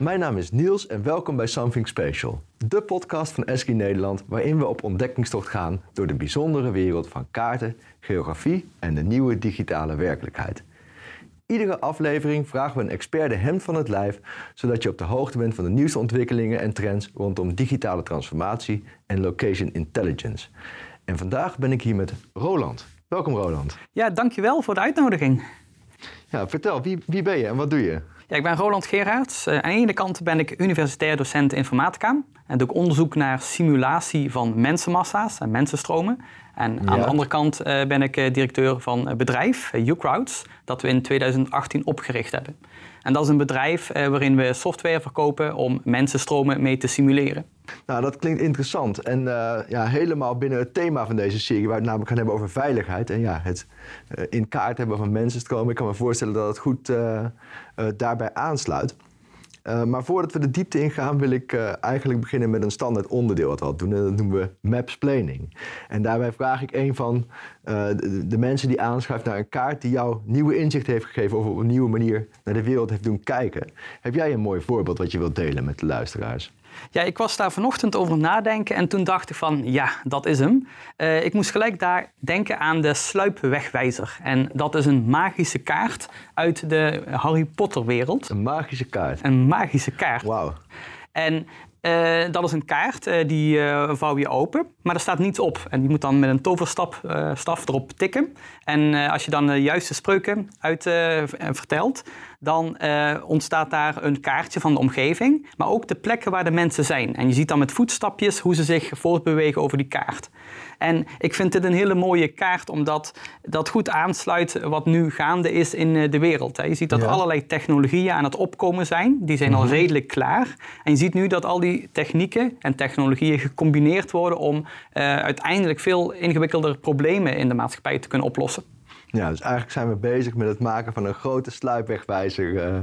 Mijn naam is Niels en welkom bij Something Special, de podcast van ESCI Nederland waarin we op ontdekkingstocht gaan door de bijzondere wereld van kaarten, geografie en de nieuwe digitale werkelijkheid. Iedere aflevering vragen we een expert de hemd van het lijf, zodat je op de hoogte bent van de nieuwste ontwikkelingen en trends rondom digitale transformatie en location intelligence. En vandaag ben ik hier met Roland. Welkom Roland. Ja, dankjewel voor de uitnodiging. Ja, vertel, wie, wie ben je en wat doe je? Ja, ik ben Roland Gerards. Uh, aan de ene kant ben ik universitair docent informatica en doe ik onderzoek naar simulatie van mensenmassa's en mensenstromen. En aan de andere kant uh, ben ik uh, directeur van een bedrijf, UCrowds, dat we in 2018 opgericht hebben. En dat is een bedrijf waarin we software verkopen om mensenstromen mee te simuleren. Nou, dat klinkt interessant. En uh, ja, helemaal binnen het thema van deze serie, waar we het namelijk gaan hebben over veiligheid. En ja, het uh, in kaart hebben van mensenstromen. Ik kan me voorstellen dat het goed uh, daarbij aansluit. Maar voordat we de diepte ingaan, wil ik eigenlijk beginnen met een standaard onderdeel wat we doen. En dat noemen we mapsplaining. En daarbij vraag ik een van de, de, mensen die aanschuift naar een kaart die jou nieuwe inzicht heeft gegeven of op een nieuwe manier naar de wereld heeft doen kijken. Heb jij een mooi voorbeeld wat je wilt delen met de luisteraars? Ja, ik was daar vanochtend over nadenken en toen dacht ik van ja, dat is hem. Uh, ik moest gelijk daar denken aan de sluipwegwijzer. En dat is een magische kaart uit de Harry Potter wereld. Een magische kaart? Een magische kaart. Wauw. En uh, dat is een kaart, uh, die uh, vouw je open, maar er staat niets op. En je moet dan met een toverstaf staf erop tikken. En als je dan de juiste spreuken uit vertelt, dan ontstaat daar een kaartje van de omgeving, maar ook de plekken waar de mensen zijn. En je ziet dan met voetstapjes hoe ze zich voortbewegen over die kaart. En ik vind dit een hele mooie kaart, omdat dat goed aansluit wat nu gaande is in eh, de wereld. Je ziet dat ja. allerlei technologieën aan het opkomen zijn. Die zijn al mhm. redelijk klaar. En je ziet nu dat al die technieken en technologieën gecombineerd worden om uh, uiteindelijk veel ingewikkelder problemen in de maatschappij te kunnen oplossen. Ja, dus eigenlijk zijn we bezig met het maken van een grote sluipwegwijzer. Uh,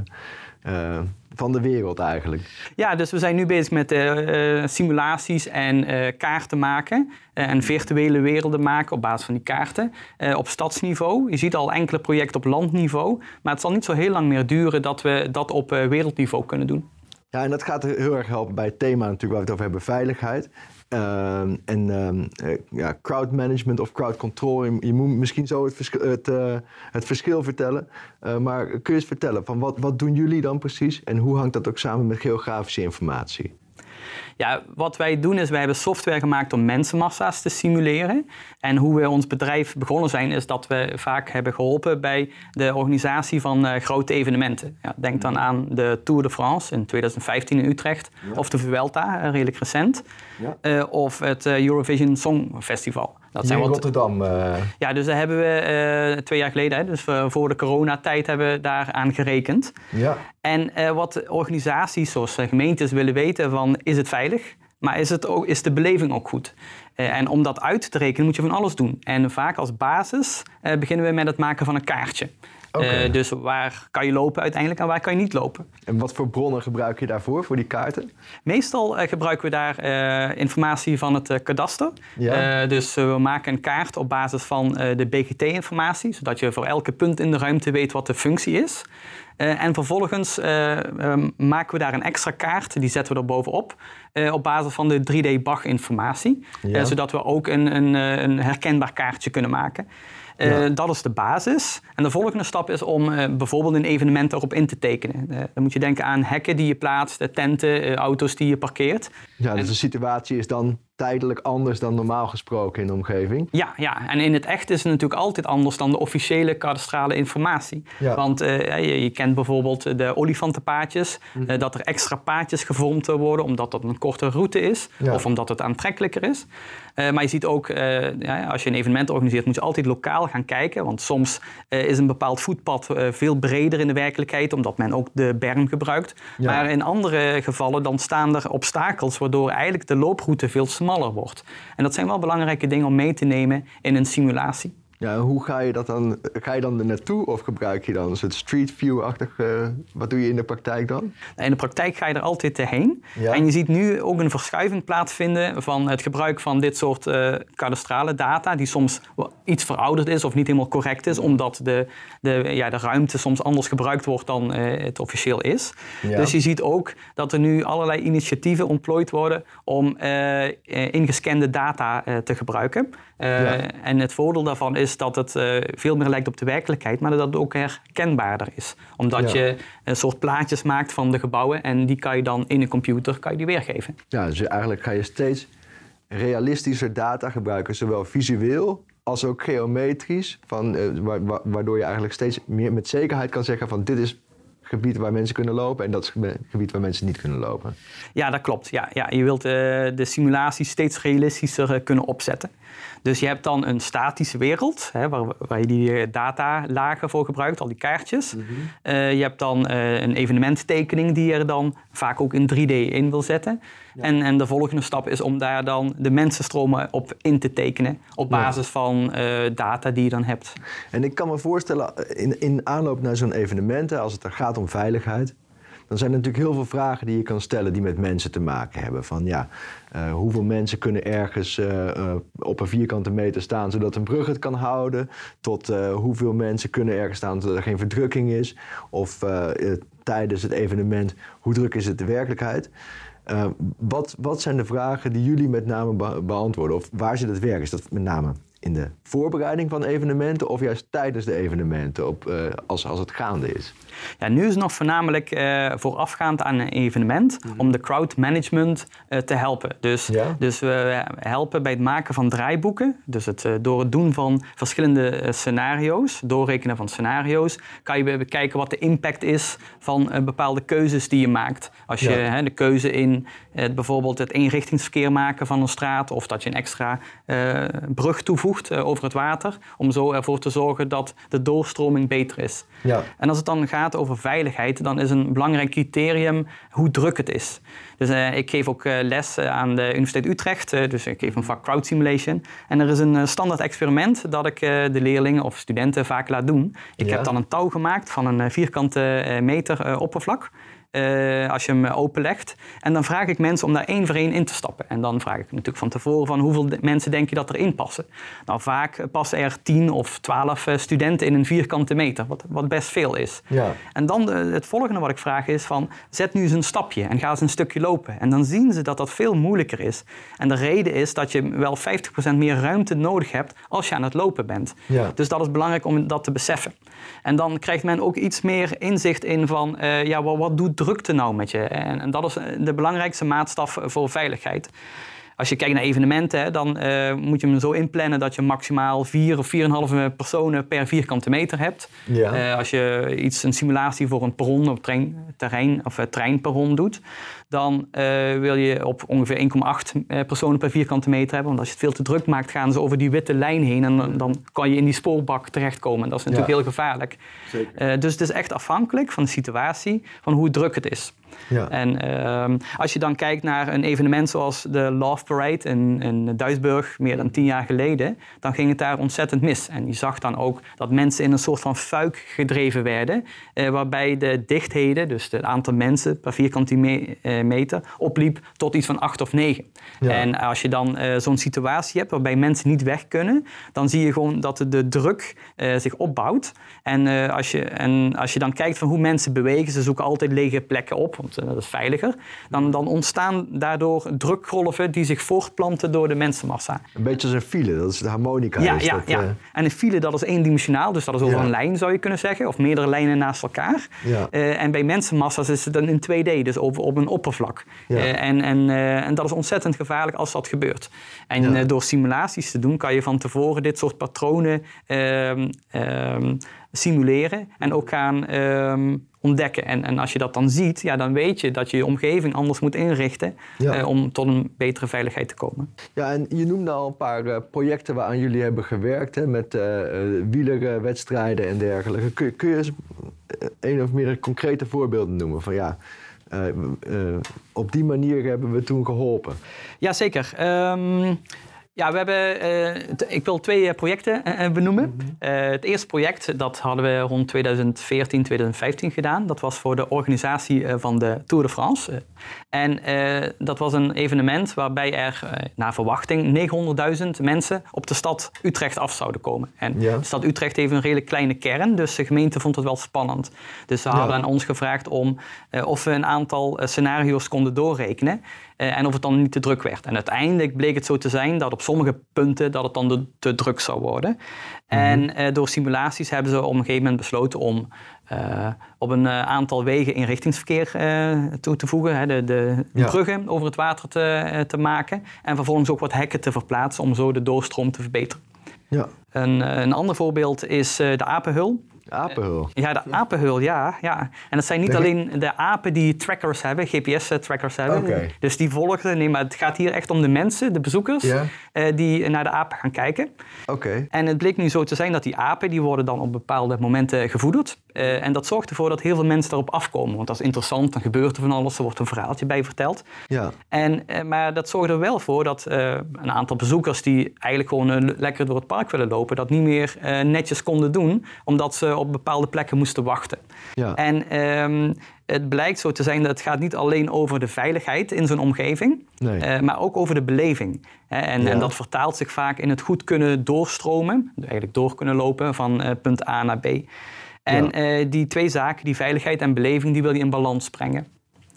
uh, van de wereld eigenlijk. Ja, dus we zijn nu bezig met uh, simulaties en kaarten maken. en virtuele werelden maken op basis van die kaarten. op stadsniveau. Je ziet al enkele projecten op landniveau. Maar het zal niet zo heel lang meer duren dat we dat op wereldniveau kunnen doen. Ja, en dat gaat heel erg helpen bij het thema natuurlijk waar we het over hebben, veiligheid. Uh, en uh, ja, crowd management of crowd control. Je, moet misschien zo het, verschil, het, uh, het verschil vertellen. Uh, maar kun je eens vertellen, van wat, wat doen jullie dan precies? En hoe hangt dat ook samen met geografische informatie? Ja, wat wij doen is, wij hebben software gemaakt om mensenmassa's te simuleren. En hoe we ons bedrijf begonnen zijn, is dat we vaak hebben geholpen bij de organisatie van uh, grote evenementen. Ja, denk dan aan de Tour de France in 2015 in Utrecht, ja. of de Vuelta, uh, redelijk recent, ja. uh, of het Eurovision Song Festival. Dat zijn in Rotterdam. Uh... Ja, dus daar hebben we uh, twee jaar geleden, hè, dus voor de coronatijd, hebben we daaraan gerekend. Ja. En uh, wat organisaties zoals gemeentes willen weten van, is het veilig? Maar is, het ook, is de beleving ook goed? en om dat uit te rekenen moet je van alles doen. En vaak als basis beginnen we met het maken van een kaartje. Okay. Uh, dus waar kan je lopen uiteindelijk en waar kan je niet lopen. En wat voor bronnen gebruik je daarvoor, voor die kaarten? Meestal uh, gebruiken we daar uh, informatie van het kadaster. Ja. dus we maken een kaart op basis van de BGT-informatie, zodat je voor elke punt in de ruimte weet wat de functie is. en vervolgens um, maken we daar een extra kaart, die zetten we er bovenop, op basis van de 3D-BAG-informatie. Ja. zodat we ook een, een, een herkenbaar kaartje kunnen maken. Uh, dat is de basis. En de volgende stap is om uh, bijvoorbeeld een evenement erop in te tekenen. Uh, dan moet je denken aan hekken die je plaatst, tenten, auto's die je parkeert. Ja, dus de situatie is dan tijdelijk anders dan normaal gesproken in de omgeving. Ja, ja, en in het echt is het natuurlijk altijd anders dan de officiële kadastrale informatie. Ja. Want uh, je, je, kent bijvoorbeeld de olifantenpaadjes, mm. uh, dat er extra paadjes gevormd worden omdat dat een korte route is ja. of omdat het aantrekkelijker is. Uh, maar je ziet ook, ja, als je een evenement organiseert, moet je altijd lokaal gaan kijken. Want soms is een bepaald voetpad veel breder in de werkelijkheid, omdat men ook de berm gebruikt. Ja. Maar in andere gevallen dan staan er obstakels, waardoor eigenlijk de looproute veel smaller wordt. En dat zijn wel belangrijke dingen om mee te nemen in een simulatie. Ja, hoe ga je dat dan? Ga je dan er naartoe of gebruik je dan een soort street view-achtig? Uh, wat doe je in de praktijk dan? In de praktijk ga je er altijd heen. Ja. En je ziet nu ook een verschuiving plaatsvinden van het gebruik van dit soort uh, kadastrale data, die soms iets verouderd is of niet helemaal correct is, omdat de, de, ja, de ruimte soms anders gebruikt wordt dan uh, het officieel is. Ja. Dus je ziet ook dat er nu allerlei initiatieven ontplooid worden om ingescande data te gebruiken. Ja. En het voordeel daarvan is is dat het uh, veel meer lijkt op de werkelijkheid, maar dat het ook herkenbaarder is. Omdat je een soort plaatjes maakt van de gebouwen en die kan je dan in een computer kan je die weergeven. Ja, dus eigenlijk ga je steeds realistischer data gebruiken, zowel visueel als ook geometrisch, van, uh, waardoor je eigenlijk steeds meer met zekerheid kan zeggen van dit is gebied waar mensen kunnen lopen en dat is het gebied waar mensen niet kunnen lopen. Ja, dat klopt. Ja, ja, je wilt uh, de simulatie steeds realistischer uh, kunnen opzetten. Dus je hebt dan een statische wereld, hè, waar, waar, je die eh, datalagen voor gebruikt, al die kaartjes. Mm je hebt dan een evenementtekening die je er dan vaak ook in 3D in wil zetten. En, en de volgende stap is om daar dan de mensenstromen op in te tekenen. Op basis van data die je dan hebt. En ik kan me voorstellen, in, in aanloop naar zo'n evenement, als het er gaat om veiligheid, dan zijn er natuurlijk heel veel vragen die je kan stellen die met mensen te maken hebben. Van ja, uh, hoeveel mensen kunnen ergens uh, uh, op een vierkante meter staan zodat een brug het kan houden? Tot hoeveel mensen kunnen ergens staan zodat er geen verdrukking is? Of tijdens het evenement, hoe druk is het de werkelijkheid? wat, wat zijn de vragen die jullie met name beantwoorden? Of waar zit het werk? Is dat met name in de voorbereiding van evenementen of juist tijdens de evenementen op, uh, als, als het gaande is? Ja, nu is het nog voornamelijk uh, voorafgaand aan een evenement mhm. om de crowd management uh, te helpen. Dus, dus we helpen bij het maken van draaiboeken. Dus het, door het doen van verschillende scenario's, doorrekenen van scenario's, kan je bekijken wat de impact is van bepaalde keuzes die je maakt. Als je hè, de keuze in bijvoorbeeld het eenrichtingsverkeer maken van een straat of dat je een extra brug toevoegt over het water, om zo ervoor te zorgen dat de doorstroming beter is. Ja. En als het dan gaat over veiligheid, dan is een belangrijk criterium hoe druk het is. Dus uh, ik geef ook uh, les aan de Universiteit Utrecht, dus ik geef een vak crowd simulation. En er is een standaard experiment dat ik de leerlingen of studenten vaak laat doen. Ik heb dan een touw gemaakt van een vierkante meter oppervlak. Uh, als je hem openlegt. En dan vraag ik mensen om daar één voor één in te stappen. En dan vraag ik natuurlijk van tevoren van hoeveel mensen denk je dat erin passen. Nou, vaak passen er 10 of 12 eh, studenten in een vierkante meter, wat, wat best veel is. Ja. En dan het volgende wat ik vraag is van zet nu eens een stapje en ga eens een stukje lopen. En dan zien ze dat dat veel moeilijker is. En de reden is dat je wel 50% meer ruimte nodig hebt als je aan het lopen bent. Ja. Dus dat is belangrijk om dat te beseffen. En dan krijgt men ook iets meer inzicht in van uh, ja, wat, wat doet drukte nou met je? En, en dat is de belangrijkste maatstaf voor veiligheid. Als je kijkt naar evenementen, dan uh, moet je hem zo inplannen dat je maximaal vier of 4,5 personen per vierkante meter hebt. Ja. Uh, als je iets, een simulatie voor een perron op trein, terrein of uh, treinperron doet, dan wil je op ongeveer 1,8 personen per vierkante meter hebben. Want als je het veel te druk maakt, gaan ze over die witte lijn heen en dan kan je in die spoorbak terechtkomen. Dat is natuurlijk heel gevaarlijk. Zeker. dus het is echt afhankelijk van de situatie, van hoe druk het is. Ja. En ehm, als je dan kijkt naar een evenement zoals de Love Parade in, in Duisburg, meer dan tien jaar geleden, dan ging het daar ontzettend mis. En je zag dan ook dat mensen in een soort van fuik gedreven werden, eh, waarbij de dichtheden, dus het aantal mensen per vierkante eh, meter, opliep tot iets van acht of negen. Ja. En als je dan uh, zo'n situatie hebt waarbij mensen niet weg kunnen, dan zie je gewoon dat de, druk zich opbouwt. En, als je, en als je dan kijkt van hoe mensen bewegen, ze zoeken altijd lege plekken op want eh, dat is veiliger, dan, dan ontstaan daardoor drukgolven die zich voortplanten door de mensenmassa. Een beetje als een file, dat is de harmonica. Ja, ja, dat, ja. Uh... en een file dat is eendimensionaal, dus dat is over een lijn zou je kunnen zeggen, of meerdere lijnen naast elkaar. Ja. Uh, en bij mensenmassa's is het dan in 2D, dus op een oppervlak. Ja. en, en, en dat is ontzettend gevaarlijk als dat gebeurt. En door simulaties te doen kan je van tevoren dit soort patronen ehm, ehm, simuleren en ook gaan ehm, ontdekken. En, en als je dat dan ziet, ja, dan weet je dat je je omgeving anders moet inrichten eh, om tot een betere veiligheid te komen. Ja, en je noemde al een paar uh, projecten waaraan jullie hebben gewerkt, hè, met uh, wielerwedstrijden en dergelijke. Kun, kun je eens een of meer concrete voorbeelden noemen van ja, op die manier hebben we toen geholpen? Jazeker. Um, Ja, we hebben, uh, ik wil twee projecten uh, benoemen. Uh, het eerste project dat hadden we rond 2014, 2015 gedaan. Dat was voor de organisatie van de Tour de France. en dat was een evenement waarbij er naar verwachting 900.000 mensen op de stad Utrecht af zouden komen. En ja. de stad Utrecht heeft een redelijk kleine kern, dus de gemeente vond het wel spannend. Dus ze hadden aan ons gevraagd om of we een aantal scenario's konden doorrekenen. En of het dan niet te druk werd. En uiteindelijk bleek het zo te zijn dat op sommige punten dat het dan te druk zou worden. Mhm. En eh, door simulaties hebben ze op een gegeven moment besloten om uh, op een uh, aantal wegen inrichtingsverkeer toe te voegen. Hè, de, de bruggen over het water te, te maken. En vervolgens ook wat hekken te verplaatsen om zo de doorstroom te verbeteren. Ja. Een, een ander voorbeeld is de apenhul. Apenhul? Ja, de apenhul, ja. ja. En dat zijn niet alleen de apen die trackers hebben, GPS-trackers hebben. Okay. Dus die volgen, nee, maar het gaat hier echt om de mensen, de bezoekers, uh, die naar de apen gaan kijken. Oké. En het bleek nu zo te zijn dat die apen, die worden dan op bepaalde momenten gevoederd. Uh, en dat zorgt ervoor dat heel veel mensen daarop afkomen. Want dat is interessant, dan gebeurt er van alles, er wordt een verhaaltje bij verteld. Ja. En, uh, maar dat zorgt er wel voor dat een aantal bezoekers die eigenlijk gewoon lekker door het park willen lopen, dat niet meer netjes konden doen, omdat ze op bepaalde plekken moesten wachten. Ja. En um, het blijkt zo te zijn dat het gaat niet alleen over de veiligheid in zo'n omgeving, nee. uh, maar ook over de beleving. En, ja. en, dat vertaalt zich vaak in het goed kunnen doorstromen, eigenlijk door kunnen lopen van uh, punt A naar B. En ja. uh, die twee zaken, die veiligheid en beleving, die wil je in balans brengen.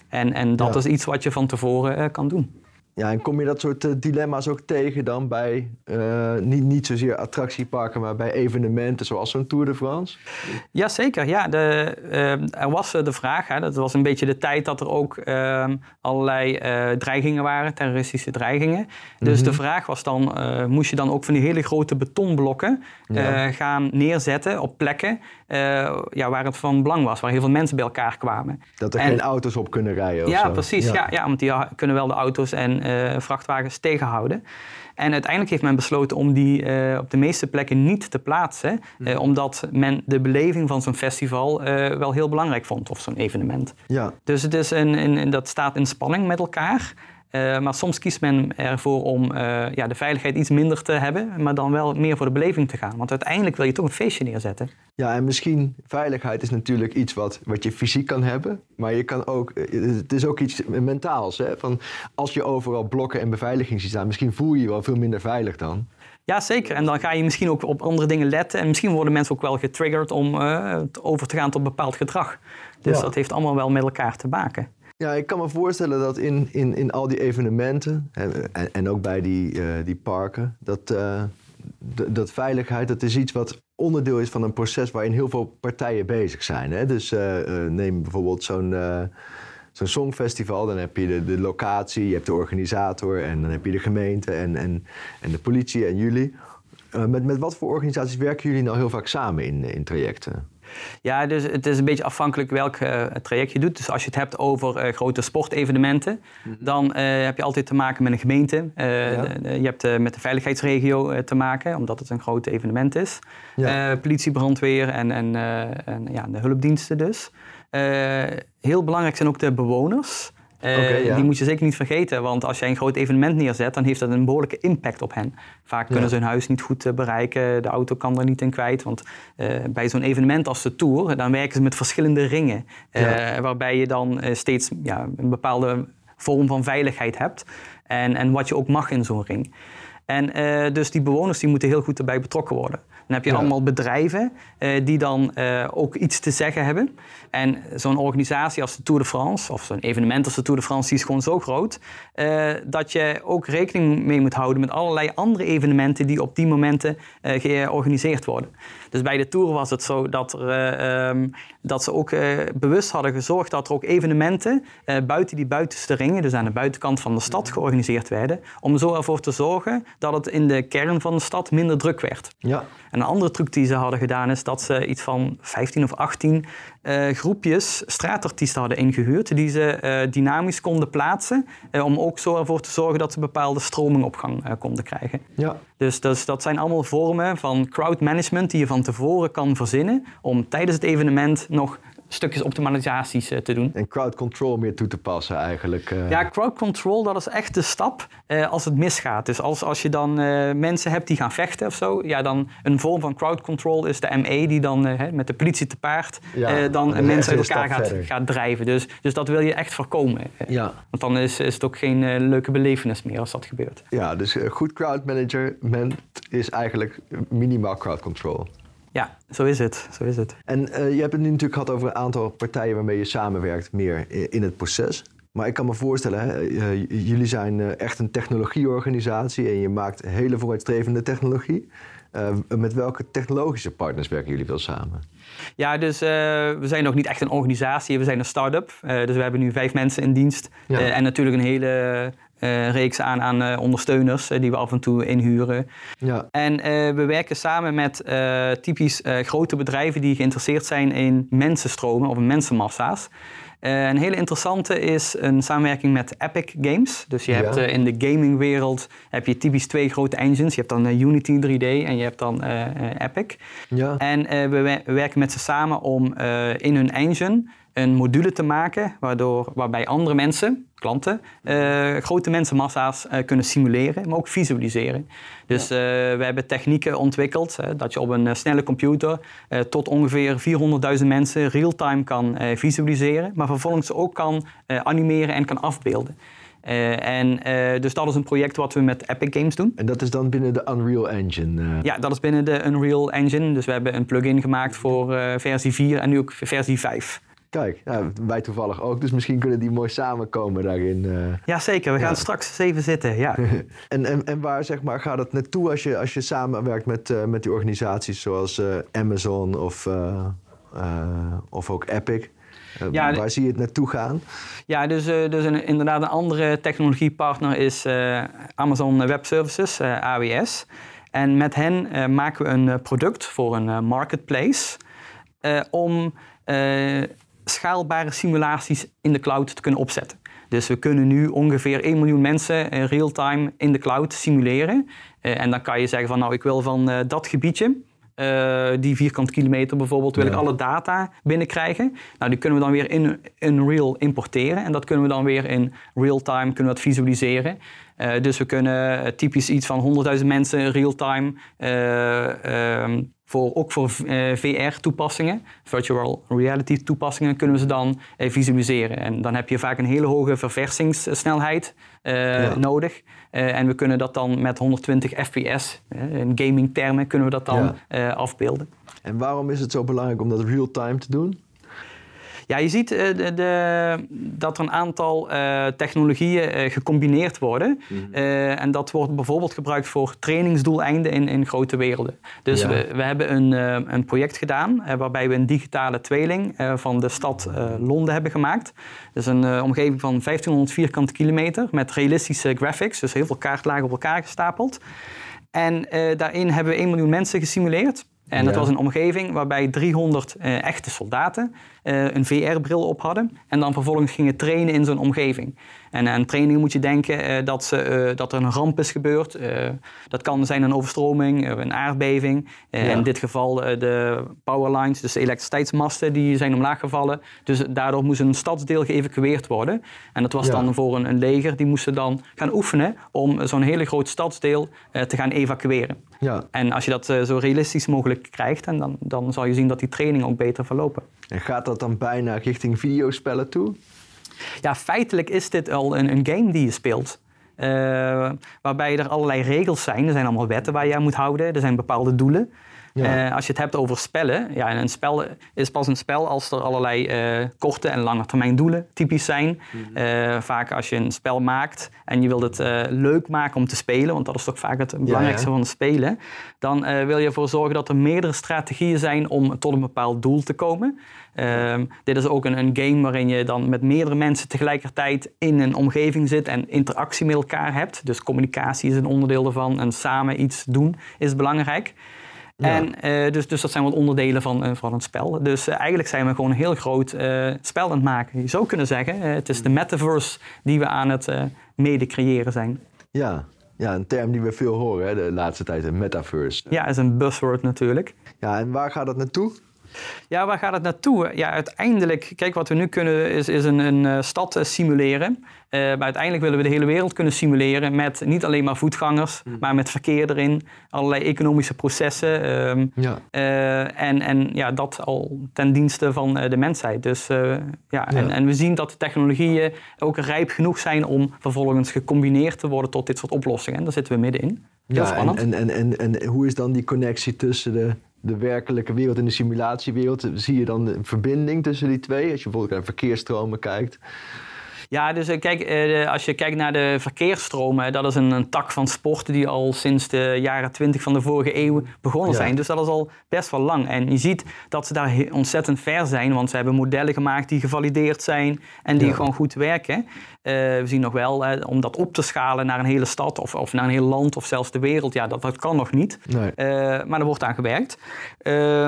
En, en dat is iets wat je van tevoren kan doen. Ja, en kom je dat soort uh, dilemma's ook tegen dan bij, uh, niet, niet zozeer attractieparken, maar bij evenementen zoals zo'n Tour de France? Jazeker, ja. De, uh, er was de vraag, hè, dat was een beetje de tijd dat er ook ehm, allerlei dreigingen waren, terroristische dreigingen. Dus mhm. de vraag was dan, moest je dan ook van die hele grote betonblokken gaan neerzetten op plekken ja, waar het van belang was, waar heel veel mensen bij elkaar kwamen. Dat er geen auto's op kunnen rijden Ja, precies. Ja. Ja, ja, want die kunnen wel de auto's en uh, vrachtwagens tegenhouden. En uiteindelijk heeft men besloten om die uh, op de meeste plekken niet te plaatsen, uh, omdat men de beleving van zo'n festival wel heel belangrijk vond, of zo'n evenement. Ja. Dus het is een, een, dat staat in spanning met elkaar. Uh, maar soms kiest men ervoor om uh, ja, de veiligheid iets minder te hebben, maar dan wel meer voor de beleving te gaan. Want uiteindelijk wil je toch een feestje neerzetten. Ja, en misschien veiligheid is natuurlijk iets wat, wat je fysiek kan hebben, maar je kan ook, eh, het is ook iets mentaals. Hè? Van als je overal blokken en beveiliging ziet staan, misschien voel je je wel veel minder veilig dan. Ja, zeker. En dan ga je misschien ook op andere dingen letten. En misschien worden mensen ook wel getriggerd om uh, over te gaan tot bepaald gedrag. Dus ja. dat heeft allemaal wel met elkaar te maken. Ja, ik kan me voorstellen dat in, in, in al die evenementen en, en, ook bij die, uh, die parken, dat, uh, dat veiligheid, dat is iets wat onderdeel is van een proces waarin heel veel partijen bezig zijn. Hè? Dus uh, neem bijvoorbeeld zo'n zo'n songfestival, dan heb je de, de locatie, je hebt de organisator en dan heb je de gemeente en, en, en de politie en jullie. met, met wat voor organisaties werken jullie nou heel vaak samen in, in trajecten? Ja, dus het is een beetje afhankelijk welk uh, traject je doet. Dus als je het hebt over uh, grote sportevenementen, mm -hmm. dan uh, heb je altijd te maken met een gemeente. Ja. je hebt met de veiligheidsregio te maken, omdat het een groot evenement is. Ja. politie, brandweer en, en, en ja, de hulpdiensten dus. heel belangrijk zijn ook de bewoners. Uh, Die moet je zeker niet vergeten, want als jij een groot evenement neerzet, dan heeft dat een behoorlijke impact op hen. Vaak kunnen ze hun huis niet goed uh, bereiken, de auto kan er niet in kwijt. Want uh, bij zo'n evenement als de Tour, dan werken ze met verschillende ringen. Waarbij je dan steeds ja, een bepaalde vorm van veiligheid hebt. En, en wat je ook mag in zo'n ring. En dus die bewoners die moeten heel goed erbij betrokken worden. Dan heb je allemaal bedrijven uh, die dan uh, ook iets te zeggen hebben. En zo'n organisatie als de Tour de France, of zo'n evenement als de Tour de France, die is gewoon zo groot, uh, dat je ook rekening mee moet houden met allerlei andere evenementen die op die momenten georganiseerd worden. Dus bij de Tour was het zo dat, er, um, dat ze ook bewust hadden gezorgd dat er ook evenementen buiten die buitenste ringen, dus aan de buitenkant van de stad, georganiseerd werden. Om zo ervoor te zorgen dat het in de kern van de stad minder druk werd. Ja. En een andere truc die ze hadden gedaan is dat ze iets van 15 of 18 uh, groepjes straatartiesten hadden ingehuurd, die ze uh, dynamisch konden plaatsen, uh, om ook zo ervoor te zorgen dat ze bepaalde stromingopgang konden krijgen. Ja. Dus, dus, dat zijn allemaal vormen van crowd management die je van tevoren kan verzinnen om tijdens het evenement nog stukjes optimalisaties te doen. En crowd control meer toe te passen eigenlijk. Ja, crowd control, dat is echt de stap als het misgaat. Dus als, als je dan mensen hebt die gaan vechten of zo, ja, dan een vorm van crowd control is de ME die dan met de politie te paard dan mensen uit elkaar gaat, gaat, drijven. Dus, dus dat wil je echt voorkomen. Ja. Want dan is, is het ook geen leuke belevenis meer als dat gebeurt. Ja, dus goed crowd management is eigenlijk minimaal crowd control. Ja, zo is het. Zo is het. En uh, je hebt het nu natuurlijk gehad over een aantal partijen waarmee je samenwerkt meer in het proces. Maar ik kan me voorstellen, hè, uh, jullie zijn uh, echt een technologieorganisatie en je maakt hele vooruitstrevende technologie. met welke technologische partners werken jullie wel samen? Ja, dus we zijn nog niet echt een organisatie, we zijn een start-up. dus we hebben nu vijf mensen in dienst. en natuurlijk een hele reeks aan, aan uh, ondersteuners uh, die we af en toe inhuren. Ja. En we werken samen met typisch grote bedrijven die geïnteresseerd zijn in mensenstromen of mensenmassa's. een hele interessante is een samenwerking met Epic Games. Dus je hebt in de gamingwereld heb je typisch twee grote engines. Je hebt dan Unity 3D en je hebt dan Epic. Ja. En we, we, werken met ze samen om in hun engine een module te maken waardoor, waarbij andere mensen, klanten, uh, grote mensenmassa's uh, kunnen simuleren, maar ook visualiseren. Dus uh, we hebben technieken ontwikkeld dat je op een snelle computer tot ongeveer 400.000 mensen real-time kan visualiseren, maar vervolgens ook kan animeren en kan afbeelden. en, dus dat is een project wat we met Epic Games doen. En dat is dan binnen de Unreal Engine? Ja, dat is binnen de Unreal Engine. Dus we hebben een plugin gemaakt voor versie 4 en nu ook versie 5. Kijk, ja, wij toevallig ook, dus misschien kunnen die mooi samenkomen daarin. Uh. Ja, zeker. We gaan straks even zitten. Ja. en, en, en waar zeg maar, gaat het naartoe als je, als je samenwerkt met, uh, met die organisaties zoals uh, Amazon of, of ook Epic? Ja, waar zie je het naartoe gaan? Ja, dus, dus een, inderdaad een andere technologiepartner is Amazon Web Services, AWS. En met hen maken we een product voor een marketplace om schaalbare simulaties in de cloud te kunnen opzetten. Dus we kunnen nu ongeveer 1 miljoen mensen in real-time in de cloud simuleren. Uh, en dan kan je zeggen van nou ik wil van uh, dat gebiedje, die vierkant kilometer bijvoorbeeld, wil ik alle data binnenkrijgen. Nou die kunnen we dan weer in Unreal importeren. En dat kunnen we dan weer in real-time kunnen we dat visualiseren. Dus we kunnen typisch iets van 100.000 mensen real-time ehm, voor, ook voor eh, VR-toepassingen, virtual reality toepassingen, kunnen we ze dan visualiseren. En dan heb je vaak een hele hoge verversingssnelheid nodig. en we kunnen dat dan met 120 fps, in gaming termen, kunnen we dat dan afbeelden. En waarom is het zo belangrijk om dat real-time te doen? Ja, je ziet uh, de, de, dat er een aantal uh, technologieën uh, gecombineerd worden. Mm. en dat wordt bijvoorbeeld gebruikt voor trainingsdoeleinden in, in grote werelden. Dus we, we hebben een, een project gedaan waarbij we een digitale tweeling van de stad Londen hebben gemaakt. Dus een omgeving van 1500 vierkante kilometer met realistische graphics, dus heel veel kaartlagen op elkaar gestapeld. En daarin hebben we 1 miljoen mensen gesimuleerd. En dat was een omgeving waarbij 300 uh, echte soldaten uh, een VR-bril op hadden. En dan vervolgens gingen trainen in zo'n omgeving. En aan training moet je denken uh, dat, ze, dat er een ramp is gebeurd. dat kan zijn een overstroming, een aardbeving. In dit geval de powerlines, dus de elektriciteitsmasten, die zijn omlaag gevallen. Dus daardoor moest een stadsdeel geëvacueerd worden. En dat was dan voor een, een, leger, die moesten dan gaan oefenen om zo'n hele groot stadsdeel te gaan evacueren. Ja. En als je dat zo realistisch mogelijk krijgt, en dan, dan zal je zien dat die trainingen ook beter verlopen. En gaat dat dan bijna richting videospellen toe? Ja, feitelijk is dit al een, een game die je speelt. Uh, waarbij er allerlei regels zijn. Er zijn allemaal wetten waar je aan moet houden. Er zijn bepaalde doelen. Uh, als je het hebt over spellen, ja, een spel is pas een spel als er allerlei uh, korte en lange termijn doelen typisch zijn. Mm vaak als je een spel maakt en je wilt het leuk maken om te spelen, want dat is toch vaak het belangrijkste van het spelen, dan wil je ervoor zorgen dat er meerdere strategieën zijn om tot een bepaald doel te komen. Ehm, dit is ook een, een, game waarin je dan met meerdere mensen tegelijkertijd in een omgeving zit en interactie met elkaar hebt. Dus communicatie is een onderdeel ervan en samen iets doen is belangrijk. En, uh, dus, dus dat zijn wat onderdelen van, uh, van het spel. Dus uh, eigenlijk zijn we gewoon een heel groot spel aan het maken. Je zou kunnen zeggen, het is de metaverse die we aan het mede creëren zijn. Ja. ja, een term die we veel horen hè, de laatste tijd, de metaverse. Ja, is een buzzword natuurlijk. Ja, en waar gaat dat naartoe? Ja, waar gaat het naartoe? Ja, uiteindelijk, kijk, wat we nu kunnen is, is een, een eh, stad eh, simuleren. Uh, maar uiteindelijk willen we de hele wereld kunnen simuleren met niet alleen maar voetgangers, mm. maar met verkeer erin, allerlei economische processen. Uh, ja. uh, en, en ja, dat al ten dienste van de mensheid. Dus ja, ja. En, en, we zien dat de technologieën ook rijp genoeg zijn om vervolgens gecombineerd te worden tot dit soort oplossingen. En daar zitten we middenin. Heel ja, spannend. En, en, en, en, hoe is dan die connectie tussen de de werkelijke wereld en de simulatiewereld, zie je dan een verbinding tussen die twee? Als je bijvoorbeeld naar verkeersstromen kijkt. Ja, dus eh, kijk, eh, als je kijkt naar de verkeersstromen, dat is een, een, tak van sporten die al sinds de jaren 20 van de vorige eeuw begonnen zijn. Dus dat is al best wel lang. En je ziet dat ze daar ontzettend ver zijn, want ze hebben modellen gemaakt die gevalideerd zijn en die gewoon goed werken. Uh, we zien nog wel, uh, om dat op te schalen naar een hele stad of, of naar een heel land of zelfs de wereld, ja, dat, dat kan nog niet. Nee. Uh, maar er wordt aan gewerkt.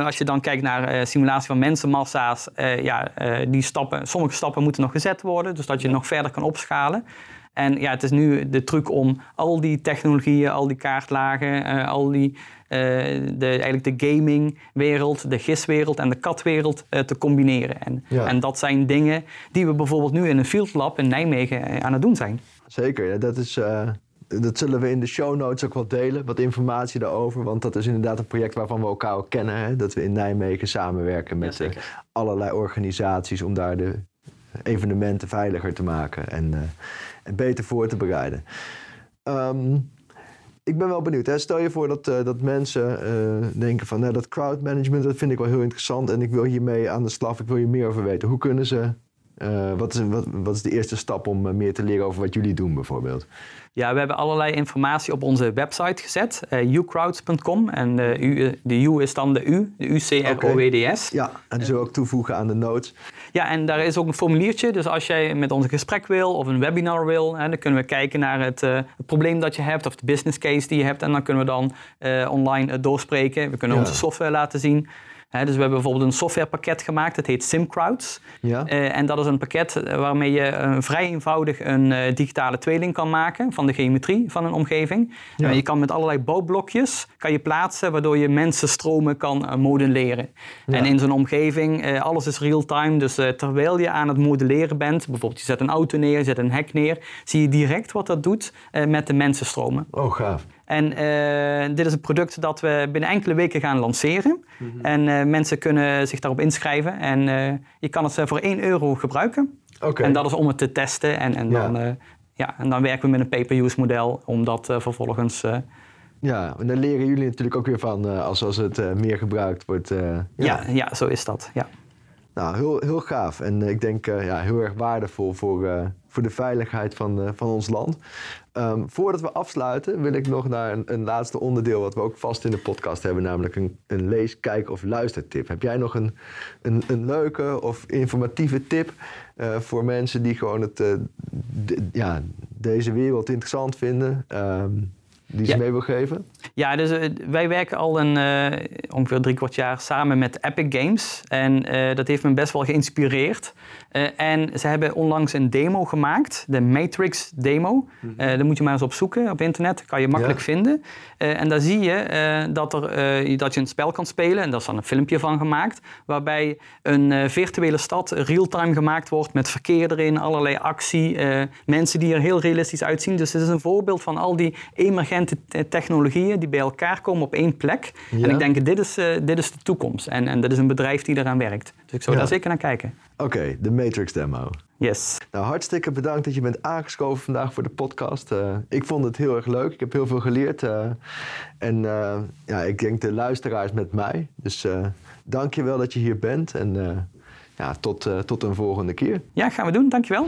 als je dan kijkt naar simulatie van mensenmassa's, ja, die stappen, sommige stappen moeten nog gezet worden, dus dat je nog verder kan opschalen. En ja, het is nu de truc om al die technologieën, al die kaartlagen, al die uh, de, eigenlijk de gamingwereld, de giswereld en de katwereld uh, te combineren. En, en dat zijn dingen die we bijvoorbeeld nu in een field lab in Nijmegen eh, aan het doen zijn. Zeker, ja, dat is... Dat zullen we in de show notes ook wel delen, wat informatie daarover. Want dat is inderdaad een project waarvan we elkaar ook kennen. Hè? Dat we in Nijmegen samenwerken met ja, allerlei organisaties om daar de evenementen veiliger te maken en, en beter voor te bereiden. Um, ik ben wel benieuwd. Hè? Stel je voor dat, uh, dat mensen uh, denken van nou, dat crowd management, dat vind ik wel heel interessant en ik wil hiermee aan de slag, ik wil hier meer over weten. Hoe kunnen ze, uh, wat, is, wat, wat is de eerste stap om meer te leren over wat jullie doen bijvoorbeeld? Ja, we hebben allerlei informatie op onze website gezet, uh, ucrowds.com. En de U, de U is dan de U, de U-C-R-O-W-D-S. Ja, en die zullen we ook toevoegen aan de notes. Ja, en daar is ook een formuliertje. Dus als jij met ons een gesprek wil of een webinar wil, hè, dan kunnen we kijken naar het, uh, het, probleem dat je hebt of de business case die je hebt. En dan kunnen we dan online doorspreken. We kunnen onze software laten zien dus we hebben bijvoorbeeld een softwarepakket gemaakt, dat heet SimCrowds. Ja. Uh, en dat is een pakket eh, waarmee je uh, vrij eenvoudig een uh, digitale tweeling kan maken van de geometrie van een omgeving. Ja. je kan met allerlei bouwblokjes kan je plaatsen, waardoor je mensenstromen kan modelleren. Ja. En in zo'n omgeving, alles is real-time, dus terwijl je aan het modelleren bent, bijvoorbeeld je zet een auto neer, je zet een hek neer, zie je direct wat dat doet met de mensenstromen. Oh, gaaf. En uh, dit is een product dat we binnen enkele weken gaan lanceren. Mm -hmm. En uh, mensen kunnen zich daarop inschrijven. En uh, je kan het voor 1 euro gebruiken. Okay. En dat is om het te testen. En, en, ja. dan, ja, en dan werken we met een pay-per-use model om dat vervolgens... ja, en daar leren jullie natuurlijk ook weer van als, als het meer gebruikt wordt. ja. ja. Ja, zo is dat. Ja. Nou, heel, heel gaaf. En ik denk ja, heel erg waardevol voor, voor de veiligheid van, van ons land. Um, voordat we afsluiten, wil ik nog naar een, een, laatste onderdeel wat we ook vast in de podcast hebben, namelijk een, een lees, kijk of luistertip. Heb jij nog een, een, een leuke of informatieve tip uh, voor mensen die gewoon het, ja, deze wereld interessant vinden? Um, die ze mee wil geven? Ja, dus uh, wij werken al een, uh, ongeveer drie kwart jaar samen met Epic Games. En uh, dat heeft me best wel geïnspireerd. En ze hebben onlangs een demo gemaakt, de Matrix demo. Mm -hmm. daar moet je maar eens op zoeken op internet, dat kan je makkelijk ja. vinden. en daar zie je dat, er, dat je een spel kan spelen, en daar is dan een filmpje van gemaakt, waarbij een virtuele stad real-time gemaakt wordt met verkeer erin, allerlei actie, mensen die er heel realistisch uitzien. Dus het is een voorbeeld van al die emergente technologieën die bij elkaar komen op één plek. Ja. En ik denk, dit is, dit is de toekomst. En, en dit is een bedrijf die eraan werkt. Dus ik zou ja. daar zeker naar kijken. Oké, okay, de Matrix demo. Yes. Nou, hartstikke bedankt dat je bent aangeschoven vandaag voor de podcast. Uh, ik vond het heel erg leuk. Ik heb heel veel geleerd. Uh, en ja, ik denk de luisteraars met mij. Dus dank je wel dat je hier bent. En ja, tot, tot een volgende keer. Ja, gaan we doen. Dank je wel.